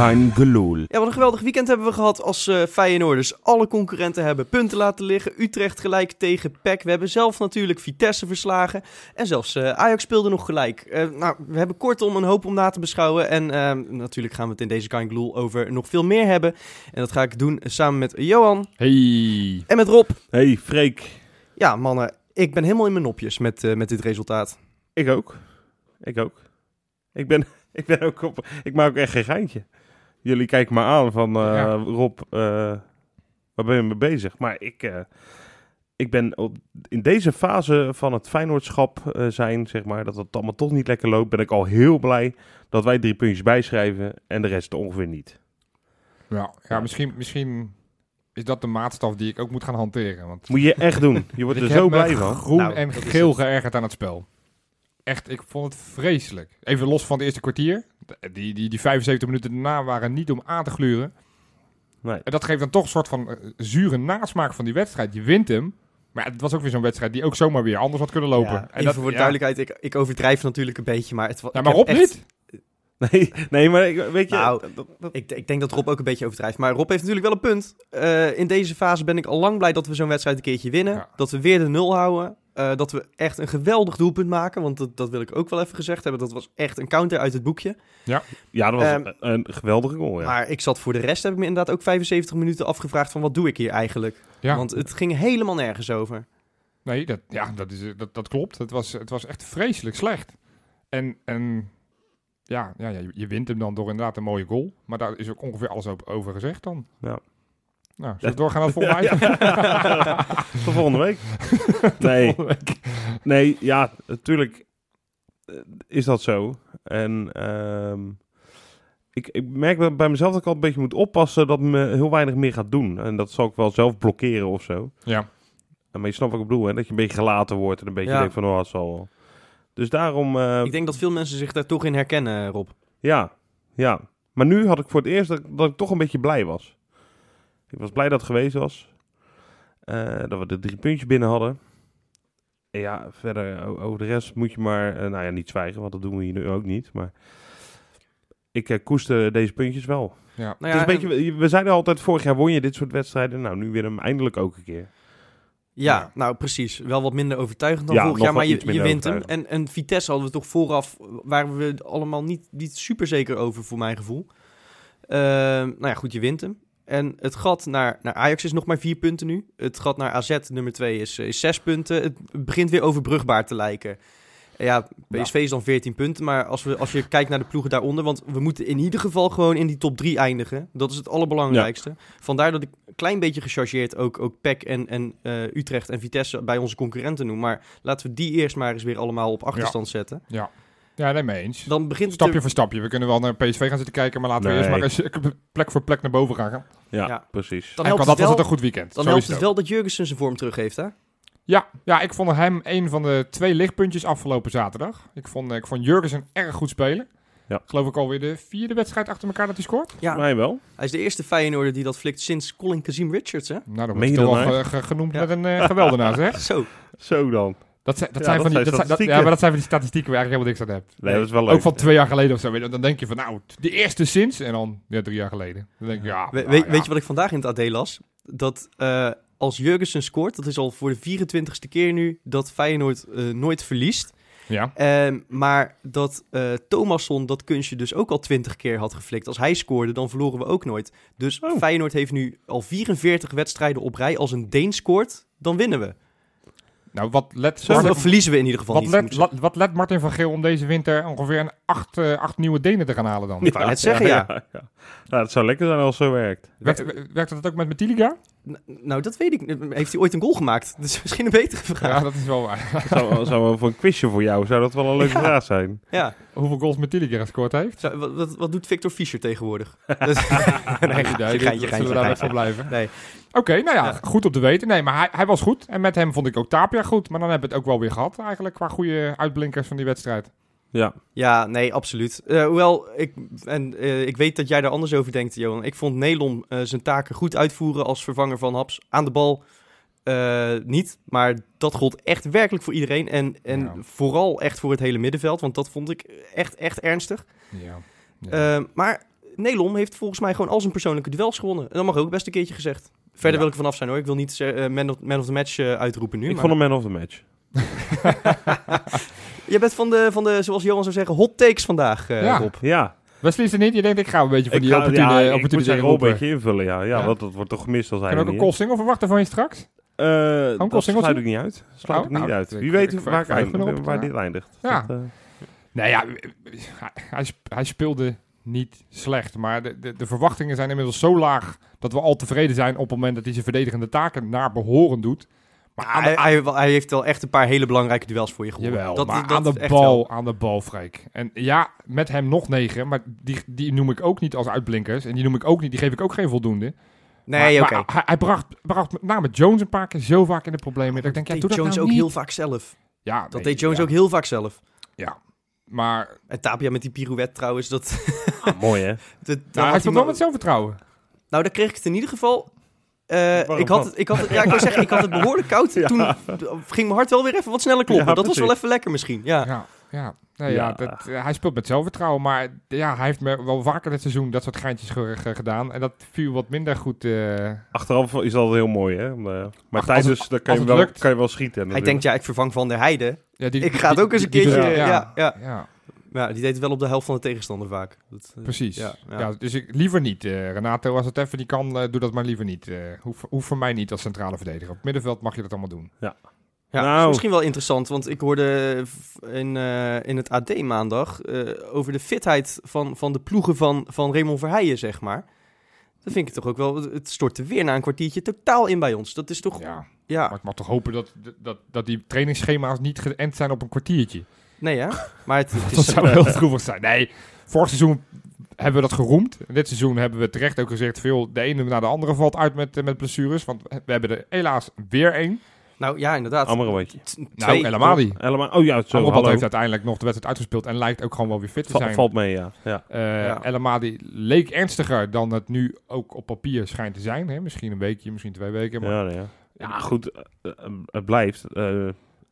Kein gelul. Ja, wat een geweldig weekend hebben we gehad als uh, Feyenoorders. Alle concurrenten hebben punten laten liggen. Utrecht gelijk tegen PEC. We hebben zelf natuurlijk Vitesse verslagen. En zelfs uh, Ajax speelde nog gelijk. Uh, nou, we hebben kortom een hoop om na te beschouwen. En natuurlijk gaan we het in deze Kein gelul over nog veel meer hebben. En dat ga ik doen samen met Johan. Hey. En met Rob. Hey, Freek. Ja, mannen. Ik ben helemaal in mijn nopjes met, met dit resultaat. Ik ook. Ik ook. Ik ben, ik ben ook op. Ik maak ook echt geen geintje. Jullie kijken me aan van uh, Rob, uh, waar ben je mee bezig? Maar ik, uh, ik ben op, in deze fase van het Feyenoordschap zijn, zeg maar, dat het allemaal toch niet lekker loopt, ben ik al heel blij dat wij drie puntjes bijschrijven en de rest ongeveer niet. Ja, ja misschien, misschien is dat de maatstaf die ik ook moet gaan hanteren. Want moet je echt doen. Je wordt er zo blij van. groen nou, en geel geërgerd aan het spel echt, ik vond het vreselijk. Even los van het eerste kwartier. Die, die, die 75 minuten daarna waren niet om aan te gluren. Nee. En dat geeft dan toch een soort van uh, zure nasmaak van die wedstrijd. Je wint hem. Maar het was ook weer zo'n wedstrijd die ook zomaar weer anders had kunnen lopen. Ja, en dat, voor de duidelijkheid, ik, ik overdrijf natuurlijk een beetje, maar het was... Ja, maar Rob echt... niet. Nee, nee, maar ik, weet je... Nou, ik, ik, denk dat Rob ook een beetje overdrijft. Maar Rob heeft natuurlijk wel een punt. Uh, in deze fase ben ik al lang blij dat we zo'n wedstrijd een keertje winnen. Ja. Dat we weer de nul houden. Uh, dat we echt een geweldig doelpunt maken. Want dat, dat wil ik ook wel even gezegd hebben. Dat was echt een counter uit het boekje. Ja, ja dat was um, een, geweldige goal. Ja. Maar ik zat voor de rest, heb ik me inderdaad ook 75 minuten afgevraagd van wat doe ik hier eigenlijk? Ja. Want het ging helemaal nergens over. Nee, dat, ja, dat, is, dat, dat klopt. Het was, het was echt vreselijk slecht. En, en ja, ja, ja, je wint hem dan door inderdaad een mooie goal. Maar daar is ook ongeveer alles over gezegd dan. Ja. Nou, zullen we doorgaan naar volgende week? Voor volgende week. Nee. Nee, ja, natuurlijk eh, is dat zo. En uh, ik, ik merk bij mezelf dat ik al een beetje moet oppassen dat me heel weinig meer gaat doen. En dat zal ik wel zelf blokkeren of zo. Ja. Maar je snapt wat ik bedoel, hè? dat je een beetje gelaten wordt en een beetje ja. denkt van, oh, het zal Dus daarom... Uh, ik denk dat veel mensen zich daar toch in herkennen, Rob. Ja, ja. Maar nu had ik voor het eerst dat, dat ik toch een beetje blij was. Ik was blij dat het geweest was. Uh, dat we de drie puntjes binnen hadden. En ja, verder over de rest moet je maar, uh, nou ja, niet zwijgen, want dat doen we hier nu ook niet. Maar ik uh, koester deze puntjes wel. Ja. Nou ja, het is een beetje, we zeiden altijd, vorig jaar won je dit soort wedstrijden. Nou, nu weer hem eindelijk ook een keer. Ja, ja, nou precies. Wel wat minder overtuigend dan ja, vorig jaar, maar je, je wint hem. En, en Vitesse hadden we toch vooraf, waren we allemaal niet, niet super zeker over, voor mijn gevoel. Uh, nou ja, goed, je wint hem. En het gat naar, naar Ajax is nog maar vier punten nu. Het gat naar AZ nummer twee is, eh, is zes punten. Het begint weer overbrugbaar te lijken. Ja, PSV is dan 14 punten. Maar als, we, als je kijkt naar de ploegen daaronder. Want we moeten in ieder geval gewoon in die top 3 eindigen. Dat is het allerbelangrijkste. Vandaar dat ik een klein beetje gechargeerd ook, ook PEC en, en uh, Utrecht en Vitesse bij onze concurrenten noem. Maar laten we die eerst maar eens weer allemaal op achterstand ja. zetten. Ja. Ja, nee, mee eens. Dan begint stapje te... voor stapje. We kunnen wel naar PSV gaan zitten kijken, maar laten we eerst maar eens plek voor plek naar boven gaan. Ja, ja. precies. Dan en dat was het een goed weekend. Dan helpt het wel dat Jurgensen zijn vorm terug heeft, hè? Ja, ja, ik vond hem een van de twee lichtpuntjes afgelopen zaterdag. Ik vond, ik vond Jurgensen erg goed spelen. Ja. Geloof ik alweer de vierde wedstrijd achter elkaar dat hij scoort. Ja, mij wel. Hij is de eerste Feyenoorder die dat flikt sinds Colin Kazim Richards, hè? Nou, dan wordt hij toch wel genoemd met een uh, geweldenaar, zeg. Zo. Zo dan. Dat, zijn, dat, ja, zijn van die, dat, ja, maar dat zijn van die statistieken waar je eigenlijk helemaal niks aan hebt. Nee, dat is wel leuk. Ook van twee jaar geleden of zo. Dan denk je van, nou, de eerste sinds. En dan ja, drie jaar geleden. Dan denk je, ja. We, nou, weet je wat ik vandaag in het AD las? Dat uh, als Jurgensen scoort, dat is al voor de 24ste keer nu, dat Feyenoord uh, nooit verliest. Ja. Uh, maar dat uh, Thomasson dat kunstje dus ook al 20 keer had geflikt. Als hij scoorde, dan verloren we ook nooit. Dus oh. Feyenoord heeft nu al 44 wedstrijden op rij. Als een Deen scoort, dan winnen we. Nou, wat let... Martin, verliezen we in ieder geval wat niet. Let, wat, wat let Martin van Geel om deze winter ongeveer een acht, uh, acht nieuwe Denen te gaan halen dan? Ik wou net zeggen, ja. ja. ja, ja. het zou lekker zijn als het zo werkt. Werkt, werkt dat ook met Metiliga? Nou, dat weet ik. Heeft hij ooit een goal gemaakt? Dat is misschien een betere vraag. Ja, dat is wel waar. zou, zou voor een quizje voor jou, zou dat wel een leuke vraag zijn. Ja. Hoeveel goals Metiliga gescoord heeft? Zou, wat, wat, wat, doet Victor Fischer tegenwoordig? dus, nee, nee, geintje, zullen we daar even blijven? Nee. Oké, okay, nou ja, ja, goed om te weten. Nee, maar hij, hij was goed. En met hem vond ik ook Tapia goed. Maar dan hebben we het ook wel weer gehad eigenlijk qua goede uitblinkers van die wedstrijd. Ja. Ja, nee, absoluut. Uh, hoewel, ik, en, uh, ik weet dat jij daar anders over denkt, Johan. Ik vond Nelon uh, zijn taken goed uitvoeren als vervanger van Haps. Aan de bal niet, maar dat gold echt werkelijk voor iedereen. En, en ja. vooral echt voor het hele middenveld, want dat vond ik echt, echt ernstig. Ja. ja. maar Nelom heeft volgens mij gewoon al zijn persoonlijke duels gewonnen. En dat mag ook best een keertje gezegd. Verder wil ik vanaf zijn hoor. Ik wil niet uh, man, of, man, of, the match uh, uitroepen nu. Ik maar... vond hem man of the match. Je bent van de, van de, zoals Johan zou zeggen, hot takes vandaag, uh, ja. Rob. Ja. Wesley is er niet. Je denkt, ik ga een beetje van die opportunity ja, opportunity een beetje invullen, ja. Ja, Want dat wordt toch gemist als hij Kan ook een call single verwachten van je straks? Uh, dat sluit ik niet uit. Sluit oh, ik niet nou, uit. Wie weet waar, ik waar dit eindigt. Ja. Dat. Nee, ja, hij, hij speelde niet slecht. Maar de, de, de, verwachtingen zijn inmiddels zo laag dat we al tevreden zijn op het moment dat hij zijn verdedigende taken naar behoren doet. Maar hij, hij, hij, heeft wel echt een paar hele belangrijke duels voor je gewonnen. Jawel, dat, maar dat aan, de bal, aan de bal, Freek. En ja, met hem nog negen, maar die, die noem ik ook niet als uitblinkers. En die noem ik ook niet, die geef ik ook geen voldoende. Nee, oké. Hij, hij, bracht, bracht met name Jones een paar keer zo vaak in de problemen. Dat ik denk, ja, doe Jones nou ook heel vaak zelf. Ja, dat deed Jones ook heel vaak zelf. Ja, maar... En Tapia met die pirouette trouwens, dat... Ah, mooi hè? dat, nou, hij stond wel met zelfvertrouwen. Nou, daar kreeg ik het in ieder geval uh, ik, had het, ik had het, ja, ik wil zeggen, ik had het behoorlijk koud. Toen ging mijn hart wel weer even wat sneller kloppen. dat was wel even lekker misschien. Ja, ja, ja. Nee, ja. dat, uh, hij speelt met zelfvertrouwen. Maar ja, hij heeft me wel vaker dit seizoen dat soort geintjes gedaan. En dat viel wat minder goed. Uh... Achteraf is dat heel mooi, hè? Maar tijdens, dan kan je, wel, kan je wel schieten. Hij denkt, ja, ik vervang Van der Heide. Ja, die, ik ga het ook eens een keertje... ja, ja. ja. Ja, die deed het wel op de helft van de tegenstander vaak. Dat, uh, Precies. Ja, ja. dus ik, liever niet. Uh, Renato, als het even niet kan, uh, doe dat maar liever niet. hoef, hoef voor mij niet als centrale verdediger. Op het middenveld mag je dat allemaal doen. Ja. Ja, nou. misschien wel interessant, want ik hoorde in, in het AD maandag over de fitheid van, van de ploegen van, van Raymond Verheijen, zeg maar. Dan vind ik toch ook wel, het stortte weer na een kwartiertje totaal in bij ons. Dat is toch... Ja, ja. maar ik mag toch hopen dat, dat, dat die trainingsschema's niet geënt zijn op een kwartiertje. Nee, ja. Maar het, het is dat zou heel droevig zijn. Nee, vorig seizoen hebben we dat geroemd. Dit seizoen hebben we terecht ook gezegd... Veel, de ene na de andere valt uit met, eh, met blessures. Want we hebben er helaas weer één. Nou ja, inderdaad. Amrabatje. Nou, Elamadi. Oh ja, zo. Amrabat heeft uiteindelijk nog de wedstrijd uitgespeeld en lijkt ook gewoon wel weer fit te zijn. Valt mee, ja. ja. Uh, ja. Elamadi leek ernstiger dan het nu ook op papier schijnt te zijn. Hè? Misschien een weekje, misschien twee weken. Maar... Ja, ja. ja, goed. Uh, het blijft. Uh,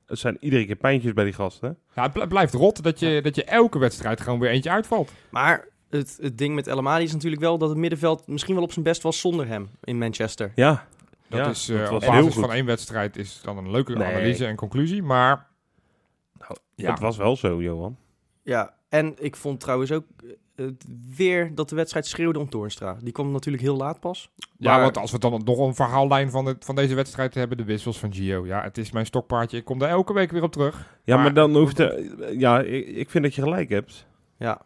het zijn iedere keer pijntjes bij die gasten. Ja, het blijft rot dat je, dat je elke wedstrijd gewoon weer eentje uitvalt. Maar het, het ding met El Amadi is natuurlijk wel dat het middenveld misschien wel op zijn best was zonder hem in Manchester. Ja. Dat is uh, op basis van één wedstrijd is dan een leuke analyse en conclusie, maar... Nou, ja. Het was wel zo, Johan. Ja, en ik vond trouwens ook weer dat de wedstrijd schreeuwde om Toornstra. Die kwam natuurlijk heel laat pas. Ja, want als we dan nog een verhaallijn van, het, van deze wedstrijd hebben, de wissels van Gio. Ja, het is mijn stokpaardje. Ik kom daar elke week weer op terug. Ja, maar, dan hoeft er... Ja, ik, ik vind dat je gelijk hebt. Ja.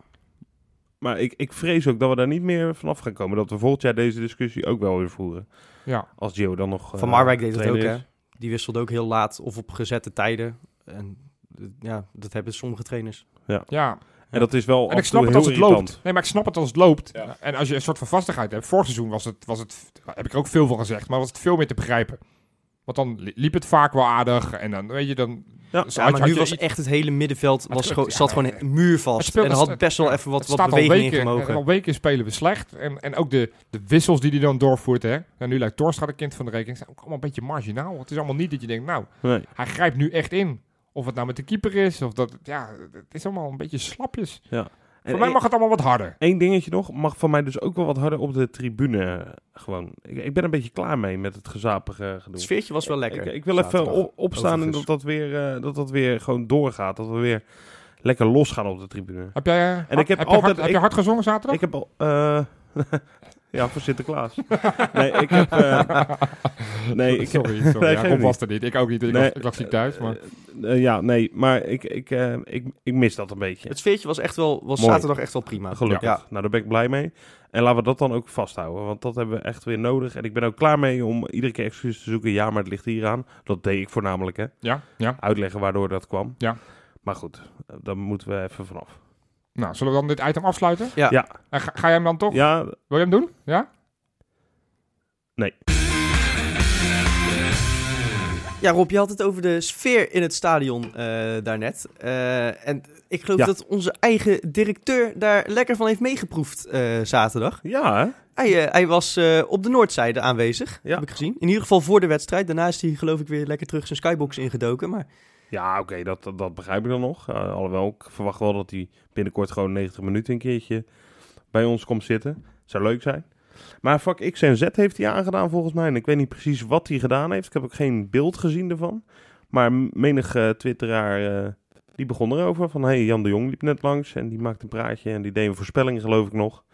Maar ik, ik vrees ook dat we daar niet meer vanaf gaan komen. Dat we volgend jaar deze discussie ook wel weer voeren. Ja. Als Gio dan nog... Van uh, Marwijk deed het ook, hè? Die wisselde ook heel laat of op gezette tijden. En ja, dat hebben sommige trainers. Ja. Ja, en dat is wel. En ik snap het als het loopt. Nee, maar ik snap het als het loopt. En als je een soort van vastigheid hebt. Vorig seizoen was het, was het, heb ik er ook veel van gezegd, maar was het veel meer te begrijpen. Want dan liep het vaak wel aardig. En dan weet je dan. Ja, ja maar nu was echt het hele middenveld was gewoon, zat gewoon muurvast. En had best wel even wat, wat beweging in mogen. Al weken spelen we slecht. En, en ook de, de wissels die hij dan doorvoert. Hè. En nu lijkt Torstra de kind van de rekening. zijn ook allemaal een beetje marginaal. Het is allemaal niet dat je denkt, nou, nee. hij grijpt nu echt in. Of het nou met de keeper is, of dat, ja, het is allemaal een beetje slapjes. Ja. Voor mij mag het allemaal wat harder. Eén dingetje nog, mag van mij dus ook wel wat harder op de tribune. Gewoon. Ik, ik ben een beetje klaar mee met het gezapige gedoe. Het sfeertje was wel lekker. Ik, ik wil even opstaan en dat dat, weer, uh, dat dat weer gewoon doorgaat. Dat we weer lekker losgaan op de tribune. Heb jij, en ik heb, heb, altijd, je hard, heb je hard gezongen zaterdag? Ik heb al... Uh, Ja, voor Sinterklaas. nee, ik heb... Uh, nee, ik, sorry, sorry. Nee, ja, was er niet. Ik ook niet. Ik, nee, ik lag ziek thuis, maar... Uh, ja, nee, maar ik, ik, uh, ik, ik mis dat een beetje. Het sfeertje was echt wel... Was zaterdag echt wel prima. Gelukkig. Ja. Nou, daar ben ik blij mee. En laten we dat dan ook vasthouden. Want dat hebben we echt weer nodig. En ik ben ook klaar mee om iedere keer excuses te zoeken. Ja, maar het ligt hier aan. Dat deed ik voornamelijk, hè. Ja, ja. Uitleggen waardoor dat kwam. Ja. Maar goed, daar moeten we even vanaf. Nou, zullen we dan dit item afsluiten? Ja. ja. Ga, ga, jij hem dan toch? Ja. Wil je hem doen? Ja? Nee. Ja, Rob, je had het over de sfeer in het stadion uh, daarnet. Uh, en ik geloof dat onze eigen directeur daar lekker van heeft meegeproefd uh, zaterdag. Ja, hè? Hij, hij was op de noordzijde aanwezig, ja. heb ik gezien. In ieder geval voor de wedstrijd. Daarna is hij geloof ik weer lekker terug zijn skybox ingedoken. Maar... Ja, oké, dat, dat, begrijp ik dan nog. alhoewel, ik verwacht wel dat hij binnenkort gewoon 90 minuten een keertje bij ons komt zitten. Zou leuk zijn. Maar vak X en Z heeft hij aangedaan volgens mij. En ik weet niet precies wat hij gedaan heeft. Ik heb ook geen beeld gezien ervan. Maar menig uh, twitteraar uh, die begon erover. Van hey, Jan de Jong liep net langs en die maakte een praatje. En die deed een voorspelling geloof ik nog.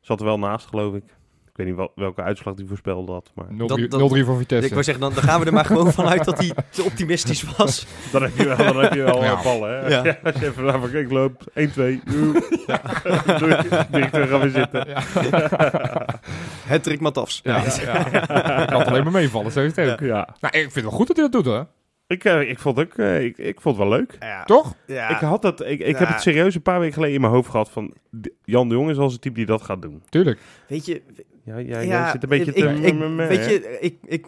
Zat er wel naast geloof ik. Ik weet niet wel, welke uitslag die voorspelde had. Maar... 0-3 voor Vitesse. Ik wou zeggen, dan, dan gaan we er maar gewoon vanuit dat hij te optimistisch was. dan heb je wel, dan heb je wel ja. ballen. Hè? Ja. ja. als je even naar ik loop, 1, 2, ja. directeur gaan we zitten. Het trick Matafs. Ja, kan alleen maar meevallen, zo is het ook. Ja. Nou, ik vind het wel goed dat hij dat doet hoor. Ik, uh, ik, vond ook, uh, ik, ik vond het wel leuk. Ja. Toch? Ja. Ik, had dat, ik, ik heb het serieus een paar weken geleden in mijn hoofd gehad van... Jan de Jong is als het type die dat gaat doen. Tuurlijk. Weet je... Ja, ja, ja zit een beetje te... Ik, weet je, ik, ik,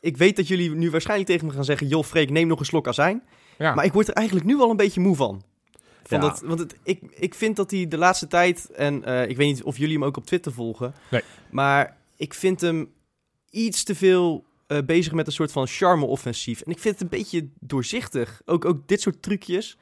ik weet dat jullie nu waarschijnlijk tegen me gaan zeggen... joh, Freek, neem nog een slok azijn. Ja. Maar ik word er eigenlijk nu wel een beetje moe van. van ja. dat, want het, ik, ik vind dat hij de laatste tijd... en uh, ik weet niet of jullie hem ook op Twitter volgen... Nee. maar ik vind hem iets te veel uh, bezig met een soort van charme-offensief. En ik vind het een beetje doorzichtig. Ook, ook dit soort trucjes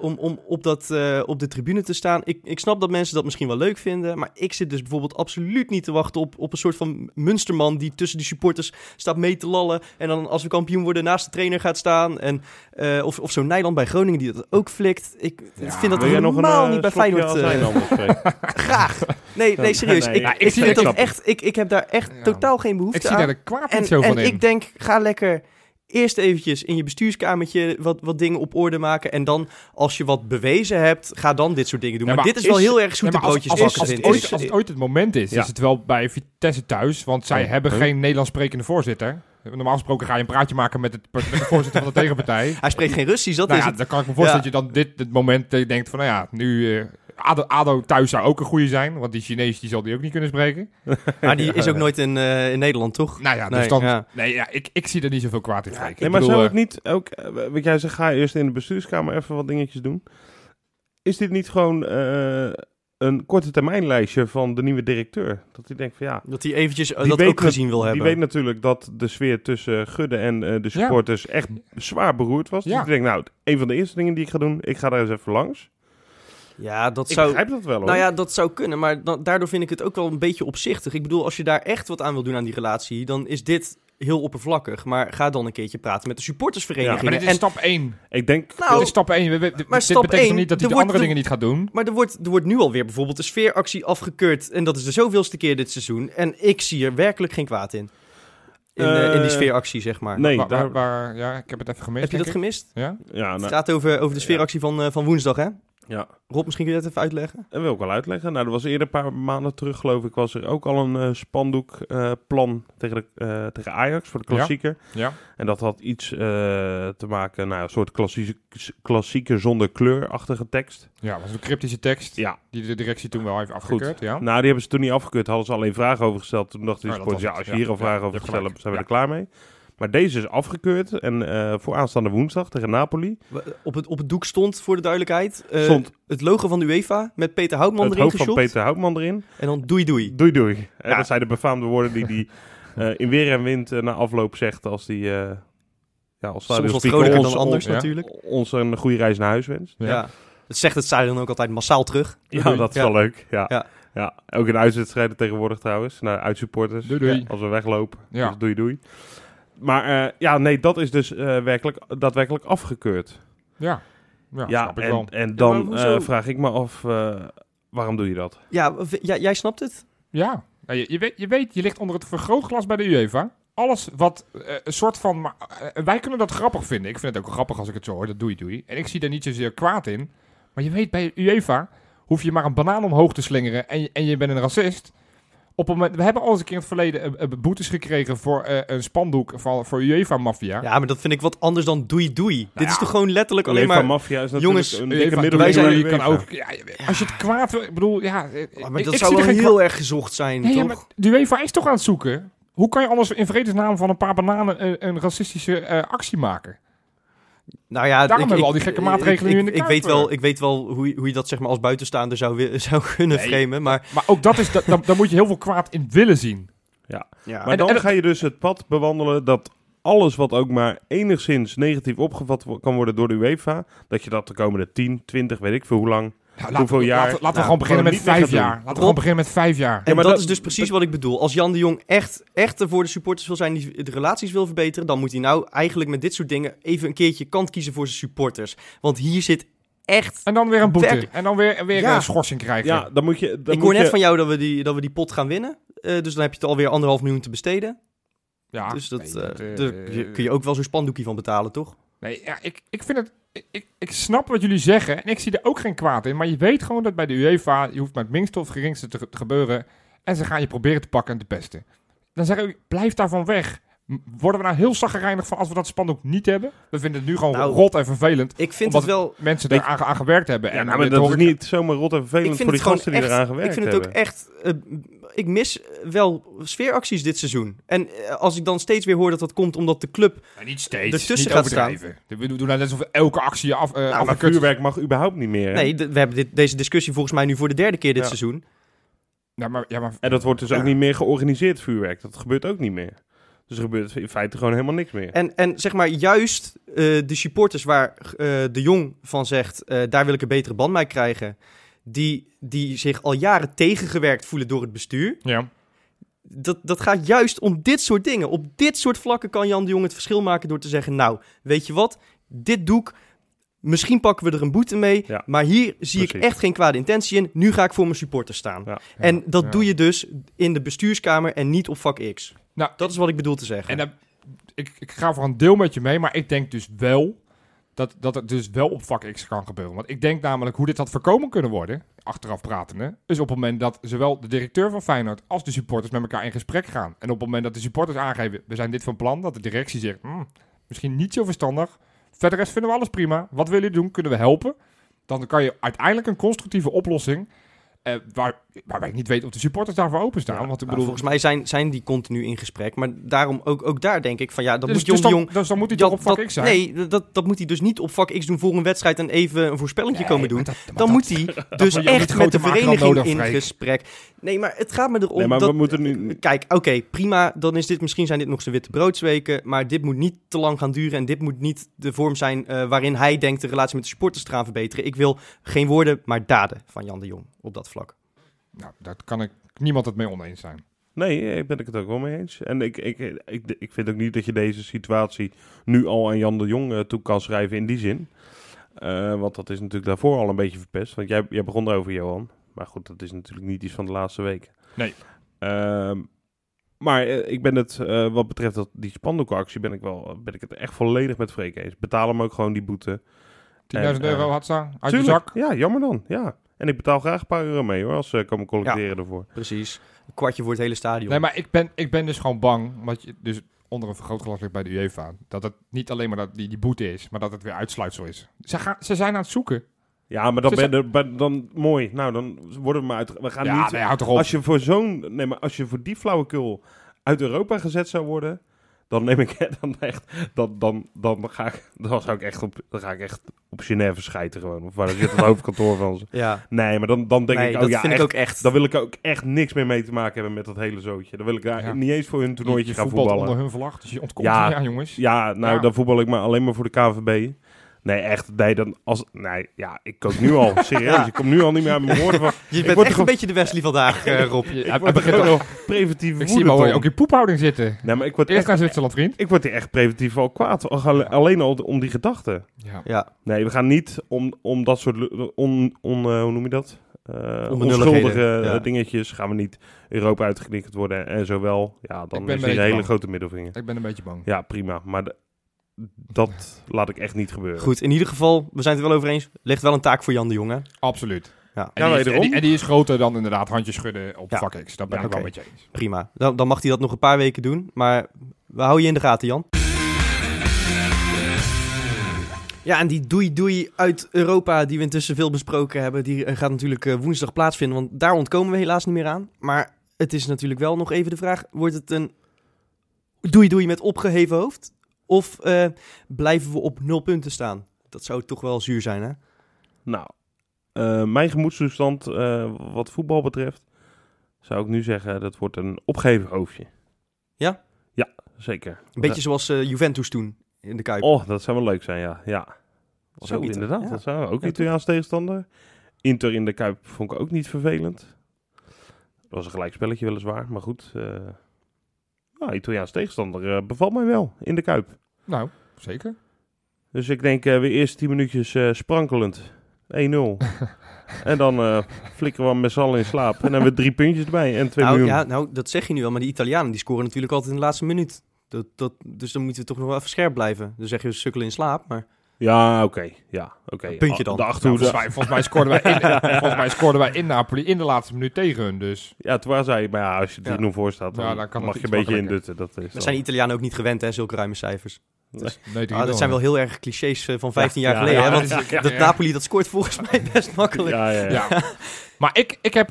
om, om op, dat, uh, op de tribune te staan. Ik, ik snap dat mensen dat misschien wel leuk vinden. Maar ik zit dus bijvoorbeeld absoluut niet te wachten op, op een soort van Munsterman die tussen die supporters staat mee te lallen. En dan als we kampioen worden naast de trainer gaat staan. En, uh, of, of zo'n Nijland bij Groningen die dat ook flikt. Ik ja, vind dat helemaal nog een, niet bij Feyenoord. Uh, graag. Nee, nee serieus. Nee, ik, ik, vind dat echt, ik, ik heb daar echt ja. totaal geen behoefte aan. Ik zie daar de kwaad niet zo van en in. ik denk, ga lekker eerst eventjes in je bestuurskamertje wat, wat dingen op orde maken. En dan, als je wat bewezen hebt, ga dan dit soort dingen doen. maar, dit is, wel heel erg zoete ja, broodjes als, als, als, het ooit, als het ooit het moment is, is het wel bij Vitesse thuis. Want zij hebben geen Nederlands sprekende voorzitter. Normaal gesproken ga je een praatje maken met, het, met de voorzitter van de tegenpartij. Hij spreekt geen Russisch, dat nou is ja, Dan kan ik me voorstellen dat je dan dit het moment je denkt van, nou ja, nu uh, Ado, Ado thuis zou ook een goede zijn, want die Chinees die zal die ook niet kunnen spreken. Maar die is ook nooit in, uh, in Nederland, toch? Nou ja, dus nee, dan, ja. nee, ja, ik, ik zie er niet zoveel kwaad in. Ja, nee, maar zou ik niet ook, wat jij zegt, ga eerst in de bestuurskamer even wat dingetjes doen. Is dit niet gewoon uh, een korte termijnlijstje van de nieuwe directeur. Dat hij denkt van ja... Dat hij eventjes dat ook gezien wil hebben. Die weet natuurlijk dat de sfeer tussen Gudde en uh, de supporters echt zwaar beroerd was. Ja. Dus ik denk nou, een van de eerste dingen die ik ga doen, ik ga daar eens even langs. Ja, dat ik zou... begrijp dat wel hoor. Nou ja, dat zou kunnen, maar daardoor vind ik het ook wel een beetje opzichtig. Ik bedoel, als je daar echt wat aan wil doen aan die relatie, dan is dit heel oppervlakkig. Maar ga dan een keertje praten met de supportersvereniging. Ja, maar dit is stap 1. Ik denk... Nou, dit is stap 1. maar dit stap betekent 1, niet dat hij de andere dingen niet gaat doen. Maar er wordt, er wordt nu alweer bijvoorbeeld de sfeeractie afgekeurd. En dat is de zoveelste keer dit seizoen. En ik zie er werkelijk geen kwaad in. In, uh, in die eh, sfeeractie, zeg maar. Nee, waar, daar... waar, ja, ik heb het even gemist. Heb je dat gemist? Ja? ja nou, het gaat over, over de sfeeractie van, uh, van woensdag, hè? Ja. Rob, misschien kun je dat even uitleggen? Dat wil ik wel uitleggen. Nou, er was eerder een paar maanden terug, geloof ik, was er ook al een uh, spandoekplan uh, tegen, de, uh, tegen Ajax voor de klassieker. Ja. ja. En dat had iets te maken, nou, een soort klassieke, klassieke zonder kleurachtige tekst. Ja, dat was een cryptische tekst. Ja. Die de directie toen wel heeft afgekeurd. Ja. Nou, die hebben ze toen niet afgekeurd. Hadden ze alleen vragen over gesteld. Toen dachten ze, oh, ja, als je hier al vragen over stellen, zijn we er klaar mee. Maar deze is afgekeurd. En uh, voor aanstaande woensdag tegen Napoli. Op het, op het doek stond, voor de duidelijkheid, uh, stond het logo van de UEFA met Peter Houtman erin Het hoofd van Peter Houtman erin. En dan doei doei. Doei doei. Ja. dat zijn de befaamde woorden die hij uh, in weer en wind na afloop zegt als hij... ja, als Soms wat vrolijker dan anders ons, natuurlijk. Ja, ons een goede reis naar huis wenst. Ja. ja. Dat zegt het stadion ook altijd massaal terug. Ja, dat is wel leuk. Ja. ja. Ja, ook in uitwedstrijden tegenwoordig trouwens. Naar uitsupporters. Doei, doei. Als we weglopen. Ja. Dus doei doei maar uh, ja, nee, dat is dus uh, werkelijk, daadwerkelijk afgekeurd. Ja, ja, ja en, wel. en dan ja, uh, vraag ik me af, waarom doe je dat? Ja, ja jij snapt het? Ja, je, je, weet, je weet, je ligt onder het vergrootglas bij de UEFA. Alles wat een soort van... Maar, wij kunnen dat grappig vinden. Ik vind het ook grappig als ik het zo hoor, dat doe je, doe je. En ik zie daar niet zozeer kwaad in. Maar je weet, bij UEFA hoef je maar een banaan omhoog te slingeren en je, en je bent een racist op het moment, we hebben al eens een keer in het verleden uh, boetes gekregen voor uh, een spandoek van, voor UEFA Mafia. Ja, maar dat vind ik wat anders dan doei doei. Nou Dit ja, is toch gewoon letterlijk alleen maar... Mafia is jongens, een dikke wij zijn, je kan ook, ja, Als je het kwaad wil, ik bedoel, ja... maar ik, dat ik zou wel heel erg gezocht zijn, nee, toch? Ja, maar de UEFA is toch aan het zoeken? Hoe kan je anders in vredesnaam van een paar bananen een, een racistische uh, actie maken? Nou ja, Daarom ik, hebben we al die gekke maatregelen ik, nu in de ik weet wel, Ik weet wel hoe, hoe je dat zeg maar als buitenstaander zou, zou kunnen nee, framen. Maar, maar ook dat is, dat, dan, dan, moet je heel veel kwaad in willen zien. Ja, ja. maar dan en, ga je dus het pad bewandelen dat alles wat ook maar enigszins negatief opgevat kan worden door de UEFA, dat je dat de komende 10, 20, weet ik veel hoe lang hoeveel jaar... Laten, laten we gewoon beginnen met vijf jaar. Laten we gewoon beginnen met vijf jaar. En maar dat, is dus precies wat ik bedoel. Als Jan de Jong echt, echt voor de supporters wil zijn, die de relaties wil verbeteren, dan moet hij nou eigenlijk met dit soort dingen even een keertje kant kiezen voor zijn supporters. Want hier zit echt... En dan weer een boete. En dan weer, weer een schorsing krijgen. Ja, dan moet je... Dan ik hoor net van jou dat we, die, dat we die pot gaan winnen. Uh, dus dan heb je het alweer anderhalf miljoen te besteden. Ja. Dus dat, nee, dat uh, uh, kun je ook wel zo'n spandoekje van betalen, toch? Nee, ja, ik, ik vind het... Ik, ik snap wat jullie zeggen en ik zie er ook geen kwaad in. Maar je weet gewoon dat bij de UEFA, je hoeft maar het minste of geringste te, te gebeuren. En ze gaan je proberen te pakken en te pesten. Dan zeg ik, blijf daarvan weg. Worden we nou heel zaggerijnig van als we dat spandoek niet hebben? We vinden het nu gewoon nou, rot en vervelend. Ik vind het wel... mensen daar aan, aan, gewerkt hebben. Ja, en nou, maar dat is niet zomaar rot en vervelend voor die gasten die eraan gewerkt hebben. Ik vind het ook echt... Uh, ik mis wel sfeeracties dit seizoen. En uh, als ik dan steeds weer hoor dat dat komt omdat de club ja, niet steeds, ertussen niet gaat staan. We doen net alsof elke actie af... Uh, nou, maar vuurwerk mag überhaupt niet meer. Hè? Nee, we hebben dit, deze discussie volgens mij nu voor de derde keer dit ja. seizoen. Ja, maar, ja, maar, en dat wordt dus ook niet meer georganiseerd vuurwerk. Dat gebeurt ook niet meer. Dus er gebeurt in feite gewoon helemaal niks meer. En, en zeg maar, juist uh, de supporters waar uh, de Jong van zegt... Uh, daar wil ik een betere band mee krijgen... Die, die zich al jaren tegengewerkt voelen door het bestuur... Ja. Dat, dat gaat juist om dit soort dingen. Op dit soort vlakken kan Jan de Jong het verschil maken door te zeggen... Nou, weet je wat? Dit doek, Misschien pakken we er een boete mee, ja, maar hier zie precies. ik echt geen kwade intentie in. Nu ga ik voor mijn supporters staan. Ja, en dat doe je dus in de bestuurskamer en niet op vak X. Nou, dat is wat ik bedoel te zeggen. En uh, ik, ik ga voor een deel met je mee, maar ik denk dus wel dat, dat het dus wel op vak X kan gebeuren. Want ik denk namelijk hoe dit had voorkomen kunnen worden, achteraf pratende, is op het moment dat zowel de directeur van Feyenoord als de supporters met elkaar in gesprek gaan. En op het moment dat de supporters aangeven, we zijn dit van plan, dat de directie zegt, hm, misschien niet zo verstandig, Verder rest vinden we alles prima. Wat willen jullie doen? Kunnen we helpen? Dan kan je uiteindelijk een constructieve oplossing uh, waar, waarbij ik niet weet of de supporters daarvoor openstaan. Ja, want ik bedoel, volgens mij zijn, zijn die continu in gesprek. Maar daarom ook, ook daar denk ik van ja, dat dus, moet dus Jong, dan, dus dan moet hij toch op vak X zijn? Nee, dat, dat moet hij dus niet op vak X doen voor een wedstrijd en even een voorspellingje nee, komen doen. Dat, dan moet hij dus echt met de vereniging in gesprek. Nee, maar het gaat me erom nee, maar dat... We moeten nu... Kijk, oké, okay, prima. Dan is dit, misschien zijn dit nog zijn witte broodsweken. Maar dit moet niet te lang gaan duren. En dit moet niet de vorm zijn uh, waarin hij denkt de relatie met de supporters te gaan verbeteren. Ik wil geen woorden, maar daden van Jan de Jong op dat vlak. Nou, daar kan ik niemand het mee oneens zijn. Nee, ik ben ik het ook wel mee eens. En ik, ik, ik, ik vind ook niet dat je deze situatie nu al aan Jan de Jong uh, toe kan schrijven in die zin. Uh, want dat is natuurlijk daarvoor al een beetje verpest. Want jij, jij begon erover, Johan. Maar goed, dat is natuurlijk niet iets van de laatste weken. Nee. Uh, maar uh, ik ben het, wat betreft dat, die spandoekactie, ben ik, wel, ben ik het echt volledig met Freek eens. Betaal hem ook gewoon die boete. 10.000 euro had staan uit tuurlijk, de zak. Ja, jammer dan. Ja. En ik betaal graag een paar euro mee hoor, als ze komen collecteren ja, ervoor. Precies. Een kwartje voor het hele stadion. Nee, maar ik ben, ik ben dus gewoon bang, wat je dus onder een vergrootglas ligt bij de UEFA, dat het niet alleen maar dat die, die boete is, maar dat het weer uitsluitsel is. Ze, gaan, ze zijn aan het zoeken. Ja, maar dan ben je dan mooi. Nou, dan worden we maar uit. We gaan ja, niet. Nee, toch op. Als je voor zo'n, nee, maar als je voor die flauwekul uit Europa gezet zou worden, dan neem ik dan echt, dan, dan, dan ga ik, dan zou ik echt op, dan ga ik echt op Genève schijten gewoon. Of waar zit het hoofdkantoor van ze. Ja. Nee, maar dan, dan denk nee, ik, oh dat ja, vind echt, ik ook echt. Dan wil ik ook echt niks meer mee te maken hebben met dat hele zootje. Dan wil ik daar ja. niet eens voor hun toernooitje gaan voetballen. onder hun vlag, dus je ontkomt ja, ja, jongens. Ja, nou, dan voetbal ik maar alleen maar voor de KVB. Nee, echt. Nee, dan als, nee, ja, ik kook nu al. Serieus, ja. ik kom nu al niet meer aan mijn woorden van... Je bent echt een beetje de Wesley vandaag, uh, Rob. Je, ik word begint al preventief Ik zie hem ook in poephouding zitten. Nee, maar ik word Eerst echt, naar Zwitserland, vriend. Ik word hier echt preventief al kwaad. Alleen al om die gedachten. Ja. ja. Nee, we gaan niet om, om dat soort... On, on, uh, hoe noem je dat? Uh, onschuldige ja. dingetjes gaan we niet Europa uitgeknikkerd worden. En zowel, ja, dan is een hele bang. grote middelvinger. Ik ben een beetje bang. Ja, prima. Maar de, dat laat ik echt niet gebeuren. Goed, in ieder geval, we zijn het er wel over eens. Ligt wel een taak voor Jan de Jonge. Absoluut. Ja. En, ja, die is, en, die, en, die is, groter dan inderdaad handjes schudden op ja. vak X. Dat ben ja, ik okay. wel met je eens. Prima. Dan, dan, mag hij dat nog een paar weken doen. Maar we houden je in de gaten, Jan. Ja, en die doei-doei uit Europa, die we intussen veel besproken hebben, die gaat natuurlijk uh, woensdag plaatsvinden. Want daar ontkomen we helaas niet meer aan. Maar het is natuurlijk wel nog even de vraag: wordt het een doei-doei met opgeheven hoofd? Of uh, blijven we op nul punten staan? Dat zou toch wel zuur zijn, hè? Nou, uh, mijn gemoedstoestand uh, wat voetbal betreft, zou ik nu zeggen, dat wordt een opgeheven hoofdje. Ja? Ja, zeker. Een beetje zoals Juventus toen in de Kuip. Oh, dat zou wel leuk zijn, ja. ja. Zo, inderdaad. Ja. Dat zou ook Italiaans tegenstander. Inter in de Kuip vond ik ook niet vervelend. Dat was een gelijkspelletje weliswaar, maar goed. Nou, Italiaans tegenstander bevalt mij wel in de Kuip. Nou, zeker. Dus ik denk weer eerst 10 minuutjes sprankelend. 1-0. en dan flikkeren we met z'n allen in slaap. En dan hebben we drie puntjes erbij en twee nou, miljoen. Ja, nou, dat zeg je nu wel. Maar die Italianen die scoren natuurlijk altijd in de laatste minuut. Dat, dat, dus dan moeten we toch nog wel even scherp blijven. Dan zeg je sukkelen in slaap, maar... Ja, oké. Ja, oké. Puntje dan. De achterhoede. Nou, volgens, mij, scoorden wij in, volgens mij scoorden wij in Napoli in de laatste minuut tegen hun, dus... Ja, het was hij. Maar ja, als je 3-0 voor staat, dan, ja, dan mag je een beetje indutten. Dat is We zijn Italianen ook niet gewend, hè, zulke ruime cijfers. Dus, nee, ah, dat zijn wel heel erg clichés uh, van 15 jaar geleden. hè? Want dat Napoli, dat scoort volgens mij best makkelijk. Ja, ja, maar ik, ik heb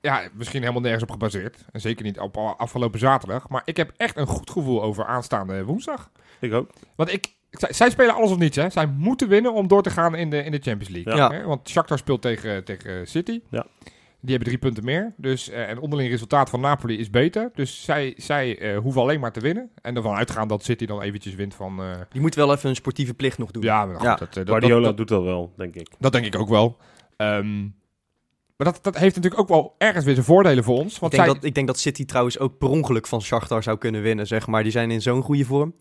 ja, misschien helemaal nergens op gebaseerd. En zeker niet op afgelopen zaterdag. Maar ik heb echt een goed gevoel over aanstaande woensdag. Ik ook. Want ik, zij, spelen alles of niets. Hè. Zij moeten winnen om door te gaan in de, in de Champions League. Ja. Hè? Want Shakhtar speelt tegen, tegen City. Ja. Die hebben drie punten meer. Dus uh, het onderling resultaat van Napoli is beter. Dus zij, zij uh, hoeven alleen maar te winnen. En ervan uitgaan dat City dan eventjes wint van... Uh... Die moet wel even een sportieve plicht nog doen. Ja, goed, ja. Dat, dat, Guardiola doet dat wel, denk ik. Dat denk ik ook wel. Um, maar dat, dat heeft natuurlijk ook wel ergens weer zijn voordelen voor ons. Want ik, denk dat, ik denk dat City trouwens ook per ongeluk van Shakhtar zou kunnen winnen, zeg maar. Die zijn in zo'n goede vorm.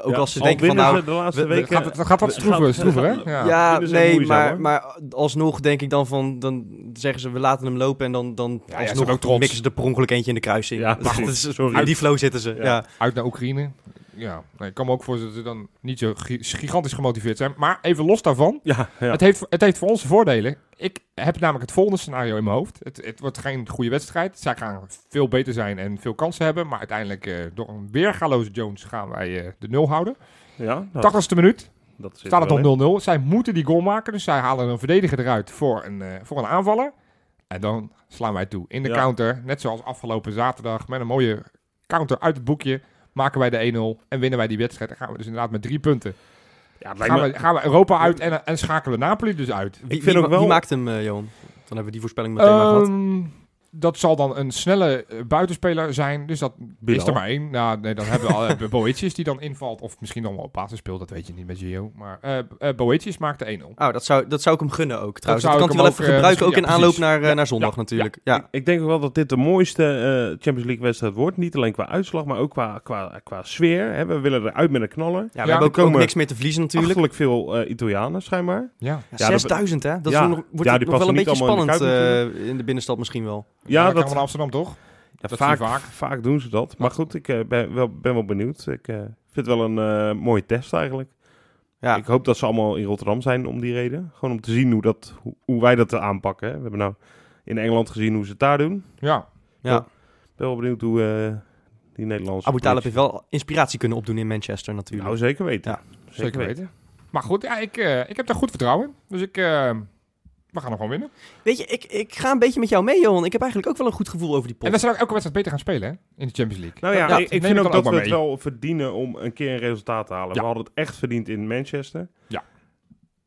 Ook als ze denken van nou... De laatste weken, gaat, het gaat wat stroever, stroever hè? Ja, ja nee, maar, maar alsnog denk ik dan van... Dan zeggen ze, we laten hem lopen en dan, dan ja, alsnog ook mixen ze er per ongeluk eentje in de kruising. Ja, maar goed, sorry. Uit die flow zitten ze, ja. Uit naar Oekraïne ja, nee, ik kan me ook voorstellen dat ze dan niet zo gigantisch gemotiveerd zijn. Maar even los daarvan, ja, ja. Het, heeft, het heeft voor ons voordelen. Ik heb namelijk het volgende scenario in mijn hoofd. Het, het wordt geen goede wedstrijd. Zij gaan veel beter zijn en veel kansen hebben. Maar uiteindelijk, uh, door een weergaloze Jones, gaan wij uh, de nul houden. Ja, 80ste minuut. Dat staat het nog 0-0. Zij moeten die goal maken. Dus zij halen een verdediger eruit voor een, uh, voor een aanvaller. En dan slaan wij toe in de counter. Net zoals afgelopen zaterdag. Met een mooie counter uit het boekje maken wij de 1-0 en winnen wij die wedstrijd. Dan gaan we dus inderdaad met drie punten. Ja, gaan, we, gaan we Europa uit en, en schakelen we Napoli dus uit. Wie, vind ook wel... wie maakt hem, uh, Johan? Dan hebben we die voorspelling meteen um, maar gehad. Dat zal dan een snelle uh, buitenspeler zijn. Dus dat is er maar één. Nou, nee, dan hebben we al uh, Boetjes die dan invalt. Of misschien dan wel op basis speelt. Dat weet je niet met Gio. Maar uh, uh Boetjes maakt de 1-0. Oh, dat zou, dat zou ik hem gunnen ook. Trouwens, dat, dat kan hij wel even gebruiken. ook in aanloop naar, naar zondag natuurlijk. Ja. Ik, ik, denk wel dat dit de mooiste Champions League wedstrijd wordt. Niet alleen qua uitslag, maar ook qua, qua, qua sfeer. Hè. We willen eruit met een knaller. Ja, we hebben ook, ook, niks meer te verliezen natuurlijk. Achterlijk veel Italianen schijnbaar. Ja. 6000 hè? Dat is nog, wordt nog wel een beetje spannend in de binnenstad misschien wel. Ja, dat van Amsterdam toch? Ja, vaak, vaak. vaak doen ze dat. Maar goed, ik uh, ben, wel, ben wel benieuwd. Ik uh, vind het wel een uh, mooie test eigenlijk. Ja. Ik hoop dat ze allemaal in Rotterdam zijn om die reden. Gewoon om te zien hoe, dat, hoe, hoe wij dat aanpakken. Hè. We hebben nou in Engeland gezien hoe ze het daar doen. Ja. ja. Ik ben wel benieuwd hoe die Nederlandse... Abu Talib heeft wel inspiratie kunnen opdoen in Manchester natuurlijk. Nou, zeker weten. Ja. Zeker, zeker weten. weten. Maar goed, ja, ik, ik heb daar goed vertrouwen in. Dus ik we gaan nog gewoon winnen. Weet je, ik, ik ga een beetje met jou mee, Johan. Ik heb eigenlijk ook wel een goed gevoel over die pot. En dan zou ik elke wedstrijd beter gaan spelen, hè? In de Champions League. Nou ja, ik, vind ook dat we het wel verdienen om een keer een resultaat te halen. We hadden het echt verdiend in Manchester. Ja.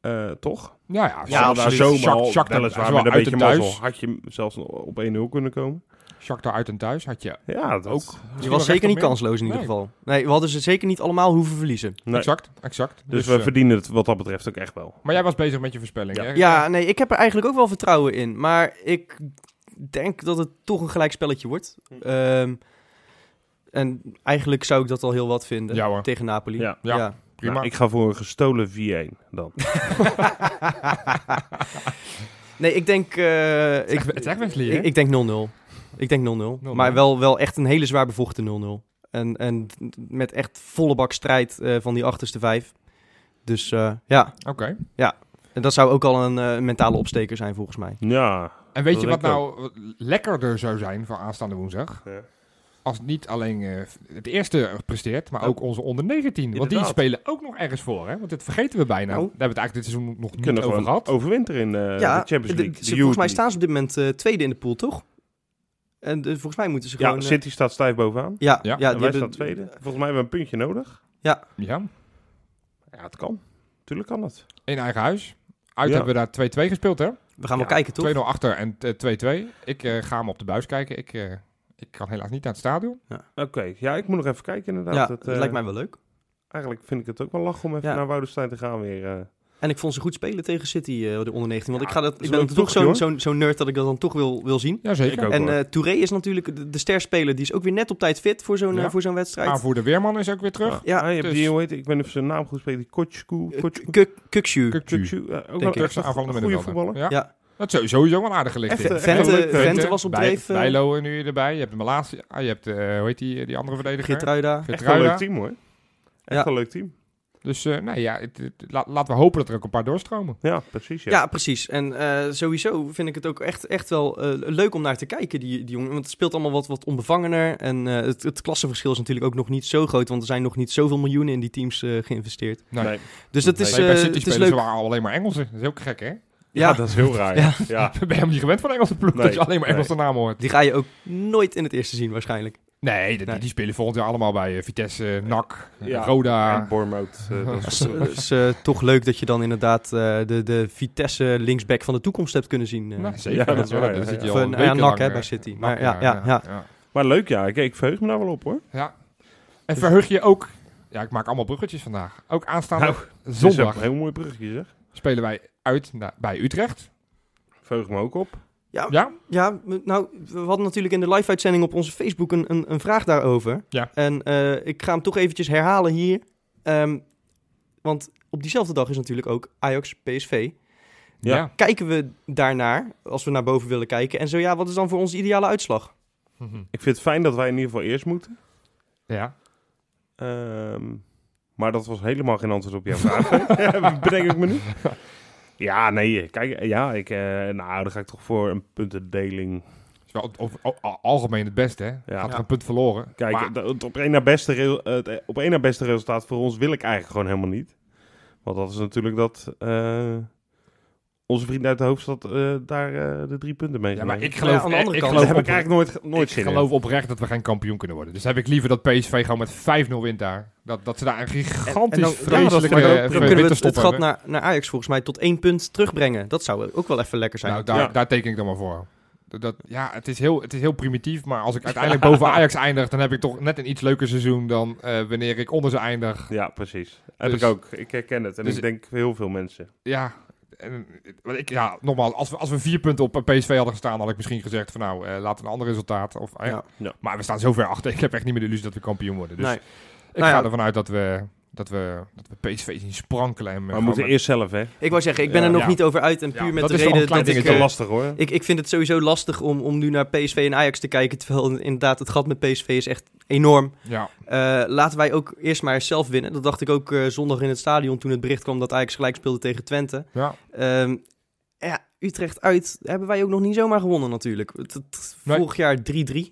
Uh, toch? Ja, ja. Ja, daar zomaar, weliswaar met een beetje mazzel, had je zelfs op 1-0 kunnen komen. Shakhtar uit en thuis had je ja, dat ook. Je was zeker niet kansloos in ieder geval. Nee, we hadden ze zeker niet allemaal hoeven verliezen. Exact, exact. Dus, dus we uh, verdienen het wat dat betreft ook echt wel. Maar jij was bezig met je voorspelling, ja. hè? Ja, nee, ik heb er eigenlijk ook wel vertrouwen in. Maar ik denk dat het toch een gelijk spelletje wordt. Um, en eigenlijk zou ik dat al heel wat vinden ja, tegen Napoli. Ja, ja. prima. Nou, ik ga voor een gestolen 4-1 dan. nee, ik denk... Uh, ik, het is ik, ik denk 0-0. Ik denk 0-0. Maar wel, wel echt een hele zwaar bevochten 0-0. En, en met echt volle bak strijd uh, van die achterste vijf. Dus uh, ja. Oké. Ja. En dat zou ook al een uh, mentale opsteker zijn volgens mij. Ja. En weet je wat nou lekkerder zou zijn voor aanstaande woensdag? Ja. Als niet alleen het eerste presteert, maar ook onze onder 19. Want die spelen ook nog ergens voor. Hè? Want dat vergeten we bijna. Nou, Daar hebben we het eigenlijk dit seizoen nog niet over gehad. Overwinteren in ja, de Champions League. De, volgens mij staan ze op dit moment tweede in de pool, toch? En de, volgens mij moeten ze gewoon... Ja, City staat stijf bovenaan. Ja, ja. ja en wij staan tweede. Volgens mij hebben we een puntje nodig. Ja. Ja. Ja, het kan. Tuurlijk kan het. In eigen huis. Uit hebben we daar 2-2 gespeeld, hè? We gaan wel kijken, toch? 2-0 achter en 2-2. Ik uh, ga hem op de buis kijken. Ik, uh, ik kan helaas niet naar het stadion. Ja. Oké, ja, ik moet nog even kijken inderdaad. Ja, het, uh, lijkt mij wel leuk. Eigenlijk vind ik het ook wel lach om even naar Woudenstein te gaan weer. En ik vond ze goed spelen tegen City, uh, de onder 19. Want ik, ga dat, ik ben toch zo'n zo, zo nerd dat ik dat dan toch wil, wil zien. Ja, zeker. En uh, Touré is natuurlijk de, de sterspeler. Die is ook weer net op tijd fit voor zo'n ja. voor zo'n wedstrijd. Maar voor de Weerman is ook weer terug. Ja, ja. je hebt die, hoe heet, ik ben even zijn naam goed spreken. Die Kotsku. Kukshu. Kukshu. Ook wel een aanvallende goede voetballer. Ja. Dat is sowieso wel aardig gelicht. Vente, Vente, was op dreef. Bijlo nu erbij. Je hebt de Malatie. Ah, je hebt, uh, hoe heet die, die andere verdediger? Gertruida. Echt een leuk team hoor. Echt een leuk team. Dus uh, nee, ja, het, laten we hopen dat er ook een paar doorstromen. Ja, precies. Ja, ja precies. En uh, sowieso vind ik het ook echt, echt wel uh, leuk om naar te kijken, die, die jongen. Want het speelt allemaal wat, wat onbevangener. En het, het klassenverschil is natuurlijk ook nog niet zo groot. Want er zijn nog niet zoveel miljoenen in die teams geïnvesteerd. Nee. Dus dat is, nee, het is leuk. waren alleen maar Engelsen. Dat is ook gek, hè? Ja, dat is heel raar. Ja. ja. ben je helemaal niet gewend van Engelse ploeg, nee. dat je alleen maar Engelse nee. namen hoort. Die ga je ook nooit in het eerste zien waarschijnlijk. Nee, die, die spelen volgend jaar allemaal bij uh, Vitesse, NAC, ja, Roda. En Bournemouth. Uh, dat is, uh, toch leuk dat je dan inderdaad de, de Vitesse linksback van de toekomst hebt kunnen zien. Nou, zeker. Ja, dat is waar. Dat ja, ja. ja, NAC hè, bij City. Maar, ja, ja, ja, maar leuk ja, ik, ik verheug me daar wel op hoor. Ja. En dus- verheug je ook, ja ik maak allemaal bruggetjes vandaag, ook aanstaande nou, zondag. Een heel mooi bruggetje zeg. Spelen wij uit naar, bij Utrecht. Verheug me ook op. Ja, ja? ja, nou, we hadden natuurlijk in de live-uitzending op onze Facebook een, een, een vraag daarover. Ja. En uh, ik ga hem toch eventjes herhalen hier. Um, want op diezelfde dag is natuurlijk ook Ajax-PSV. Ja. Kijken we daarnaar, als we naar boven willen kijken? En zo ja, wat is dan voor ons de ideale uitslag? Ik vind het fijn dat wij in ieder geval eerst moeten. Ja. Um, maar dat was helemaal geen antwoord op jouw vraag. Bedenk ik me nu. Ja, nee, kijk, ja, ik, uh, nou, dan ga ik toch voor een puntendeling. is wel algemeen het beste, hè? Ja. Gaat er een punt verloren. Kijk, maar... het op één na beste, het op één na beste resultaat voor ons wil ik eigenlijk gewoon helemaal niet. Want dat is natuurlijk dat... Uh, onze vrienden uit de hoofdstad uh, daar uh, de drie punten mee. Ja, maar ik geloof, ja, aan de andere ik kant geloof heb ik eigenlijk nooit, nooit ik geloof oprecht dat we geen kampioen kunnen worden. Dus heb ik liever dat PSV gewoon met 5-0 wint daar. Dat, dat ze daar een gigantisch en, en vreselijke ja, dan, kunnen we het, het gat naar, naar Ajax volgens mij tot één punt terugbrengen. Dat zou ook wel even lekker zijn. Nou, daar, ja. daar teken ik dan maar voor. Dat, ja, het is, heel, het is heel primitief, maar als ik uiteindelijk boven Ajax eindig, dan heb ik toch net een iets leuker seizoen dan uh, wanneer ik onder ze eindig. Ja, precies. Heb dus, ik ook. Ik herken het. En dus, ik denk heel veel mensen. Ja, en, ik, ja, nogmaals, als we, als we vier punten op PSV hadden gestaan, had ik misschien gezegd van nou, uh, laat een ander resultaat. Of, uh, ja. Ja. Maar we staan zo ver achter. Ik heb echt niet meer de illusie dat we kampioen worden. Dus nee. ik nou ga ervan uit dat we dat we, dat we PSV zien sprankelen. En maar we moeten eerst zelf, hè? Ik wou zeggen, ik ben er nog niet over uit. En puur met de reden dat ik... Uh, lastig, hoor. Ik, ik vind het sowieso lastig om, om nu naar PSV en Ajax te kijken. Terwijl inderdaad het gat met PSV is echt enorm. Ja. Uh, laten wij ook eerst maar zelf winnen. Dat dacht ik ook uh, zondag in het stadion toen het bericht kwam dat Ajax gelijk speelde tegen Twente. Ja. Um, ja, Utrecht uit hebben wij ook nog niet zomaar gewonnen natuurlijk. Het, het nee. Vorig jaar 3-3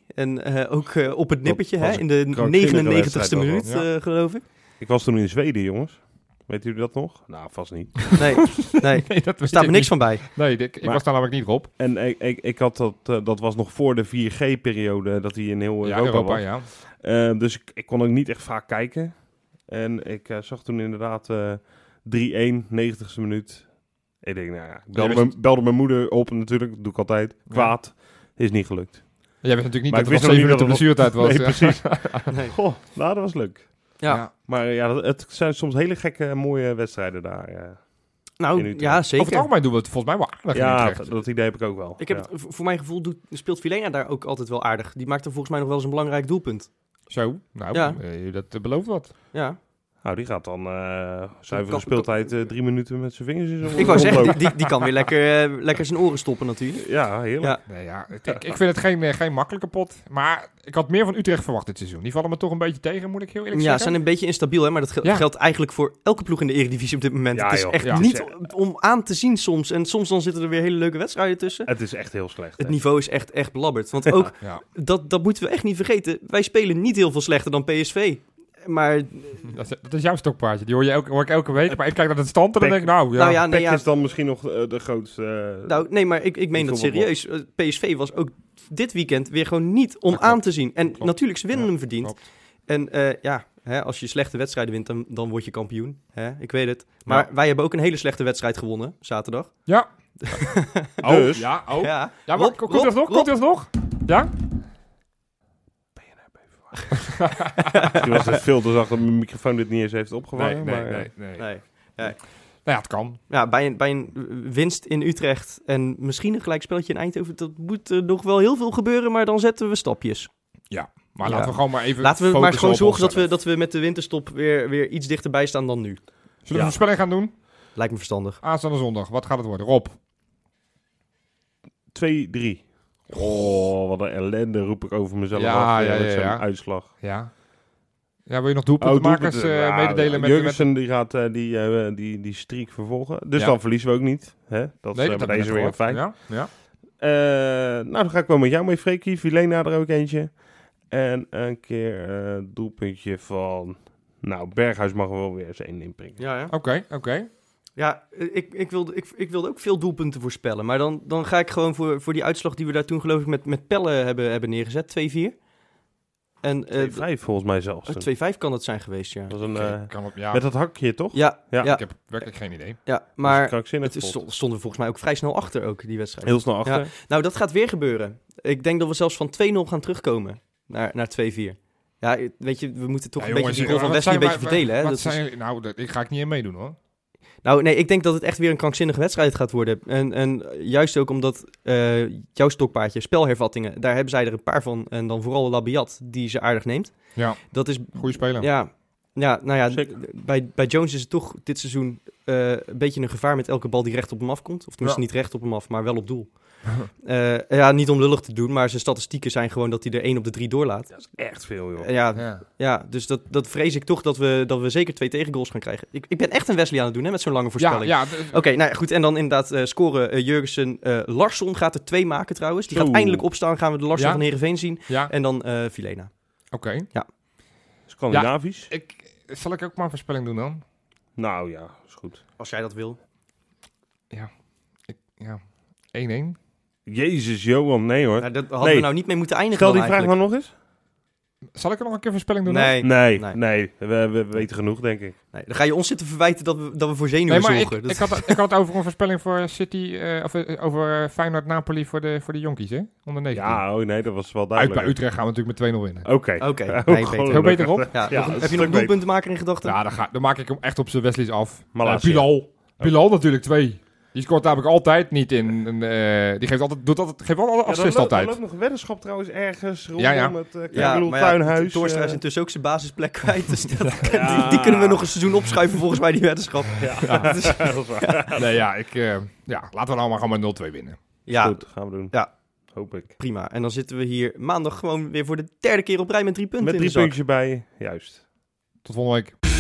en uh, ook uh, op het nippertje hè, in de 99ste minuut, ja. geloof ik. Ik was toen in Zweden, jongens. Weet jullie dat nog? Nou, vast niet. Nee, nee. nee dat er staat me niks niet. van bij. Nee, ik, ik was daar namelijk niet op. En ik, ik, ik had dat, uh, dat was nog voor de 4G-periode dat hij in heel ja, Europa, was. Ja. Uh, dus ik, ik kon ook niet echt vaak kijken. En ik uh, zag toen inderdaad 3-1, 90ste minuut. Ik denk, nou ja, ik belde, mijn, belde mijn moeder op natuurlijk, dat doe ik altijd. Kwaad, ja. is niet gelukt. Jij wist natuurlijk niet maar dat het nog 7 minuten blessuretijd was. Nee, precies. nee. Goh, nou, dat was leuk. Ja. ja. Maar ja, het zijn soms hele gekke, mooie wedstrijden daar. Ja. Nou, ja, zeker. Over het algemeen doen we het volgens mij wel aardig Ja, dat idee heb ik ook wel. Ik heb ja. voor mijn gevoel doet, speelt Vilena daar ook altijd wel aardig. Die maakt er volgens mij nog wel eens een belangrijk doelpunt. Zo, nou, ja. uh, dat belooft wat. Ja. Nou, die gaat dan uh, zuivere speeltijd uh, drie minuten met zijn vingers in Ik wou zeggen, die, die kan weer lekker, uh, lekker zijn oren stoppen natuurlijk. Ja, heerlijk. Ja. Nee, ja, ik, ik, vind het geen, geen makkelijke pot. Maar ik had meer van Utrecht verwacht dit seizoen. Die vallen me toch een beetje tegen, moet ik heel eerlijk ja, zeggen. Ja, zijn een beetje instabiel, hè? maar dat geldt, ja. geldt eigenlijk voor elke ploeg in de Eredivisie op dit moment. Ja, het is joh. echt niet om aan te zien soms. En soms dan zitten er weer hele leuke wedstrijden tussen. Het is echt heel slecht. Het hè? niveau is echt, echt belabberd. Want ook, dat, dat moeten we echt niet vergeten. Wij spelen niet heel veel slechter dan PSV maar... Dat is, dat is jouw stokpaardje. Die hoor, je elke, hoor ik elke week. Maar ik kijk naar het stand en dan denk ik, nou... Ja. Nou ja, nee, ja. is dan misschien nog uh, de grootste... Uh, nou, nee, maar ik, ik meen dat serieus. Uh, PSV was ook dit weekend weer gewoon niet om aan te zien. En klopt. natuurlijk, ze winnen ja, hem verdiend. Klopt. En ja, hè, als je slechte wedstrijden wint, dan, dan word je kampioen. Hè? Ik weet het. Maar wij hebben ook een hele slechte wedstrijd gewonnen, zaterdag. Ja. oh, dus. Ja, oh. Ja, ja maar, Rob, komt hij nog? Komt hij nog? Ja? Die was het veel te zacht dat mijn microfoon dit niet eens heeft opgevangen. Nee, maar, nee, nee, nee. nee. ja, het kan. Ja, bij een, bij een winst in Utrecht en misschien een gelijkspelletje in Eindhoven, dat moet uh, nog wel heel veel gebeuren, maar dan zetten we stapjes. Ja, maar laten we gewoon maar even. Laten we maar gewoon zorgen dat we, dat we met de winterstop weer, weer iets dichterbij staan dan nu. Zullen we een voorspelling gaan doen? Lijkt me verstandig. Aanstaande zondag, wat gaat het worden? Rob? 2-3. Oh, wat een ellende roep ik over mezelf ja, af. Ja, ja, ja, uitslag. Ja. Ja, wil je nog doelpuntenmakers oh, uh, mededelen? met Jurgensen die gaat uh, die, uh, die, die streak vervolgen. Dus dan verliezen we ook niet. Hè? Dat nee, is bij deze weer fijn. Ja, ja. nou, dan ga ik wel met jou mee, Freekie. Vilena er ook eentje. En een keer doelpuntje van... Nou, Berghuis mag er wel weer eens één inprikken. Ja, ja. Oké, oké. Ja, ik, ik, wilde, ik, ik wilde ook veel doelpunten voorspellen. Maar dan, dan ga ik gewoon voor, voor die uitslag die we daar toen geloof ik met, met Pelle hebben, hebben neergezet. 2-4. En, 2-5 uh, volgens mij zelfs. 2-5 uh, kan het zijn geweest, ja. Dat een, uh, kan op, ja. Met dat hakje, toch? Ja, ja. ja. Ik heb werkelijk geen idee. Ja, maar het stonden volgens mij ook vrij snel achter, ook, die wedstrijd. Heel snel achter. Ja. Nou, dat gaat weer gebeuren. Ik denk dat we zelfs van 2-0 gaan terugkomen naar, naar 2-4. Ja, weet je, we moeten toch ja, een jongens, beetje die rol van Wesley een beetje verdelen. Hè? dat zijn, is... Nou, dat, ik ga ik niet in meedoen, hoor. Nou, nee, ik denk dat het echt weer een krankzinnige wedstrijd gaat worden. En, en juist ook omdat uh, jouw stokpaardje, spelhervattingen, daar hebben zij er een paar van. En dan vooral Labiat, die ze aardig neemt. Ja, dat is goede speler. Ja, ja, nou ja, bij, bij Jones is het toch dit seizoen uh, een beetje een gevaar met elke bal die recht op hem afkomt. Of tenminste niet recht op hem af, maar wel op doel. Uh, ja, niet om lullig te doen, maar zijn statistieken zijn gewoon dat hij er één op de drie doorlaat. Dat is echt veel, joh. ja, ja, ja. dus dat, dat vrees ik toch dat we, dat we zeker twee tegengoals gaan krijgen. Ik, ik ben echt een Wesley aan het doen, hè, met zo'n lange voorspelling. Ja, ja. Oké, okay, nou goed. En dan inderdaad uh, scoren uh, Jurgensen. Larsson gaat er twee maken trouwens. Die gaat eindelijk opstaan. Gaan we de Larsson van Heerenveen zien. Ja. En dan Filena. Oké. Ja. Scandinavisch. ik, zal ik ook maar een voorspelling doen dan? Nou ja, is goed. Als jij dat wil. Ja. Ik, ja. 1-1. Jezus, Johan, nee hoor. Nou, dat hadden we nou niet mee moeten eindigen. Stel die vraag maar nog eens. Zal ik er nog een keer voorspelling doen? Nee, nee, nee. We, we, weten genoeg, denk ik. Nee, dan ga je ons zitten verwijten dat we, dat we voor zenuwen nee, zorgen. Ik, ik, had, ik had het over een voorspelling voor City, uh, of uh, over Feyenoord-Napoli voor de, voor de jonkies, hè? Onder 19. Ja, oh nee, dat was wel duidelijk. Uit bij Utrecht gaan we natuurlijk met 2-0 winnen. Oké. Oké, okay. nee, beter. Heel beter op. Ja, ja, heb je nog doelpuntenmaker in gedachten? Ja, dan, ga, dan maak ik hem echt op zijn Wesley's af. Maar uh, Pilal. Pilal natuurlijk, twee. Die scoort namelijk altijd niet in. Uh, die geeft altijd, doet altijd, geeft altijd assist ja, altijd. Er loopt nog een weddenschap trouwens ergens rondom ja, ja. het uh, ja, maar Tuinhuis. Torstra is intussen ook zijn basisplek kwijt. Dus dat, die, die, kunnen we nog een seizoen opschuiven volgens mij, die weddenschap. Ja, dus, Nee, ja, ik, uh, ja, laten we nou maar gewoon met 0-2 winnen. Ja. Goed, gaan we doen. Ja. Hoop ik. Prima. En dan zitten we hier maandag gewoon weer voor de derde keer op rij met drie punten Met drie puntjes bij, juist. Tot volgende week.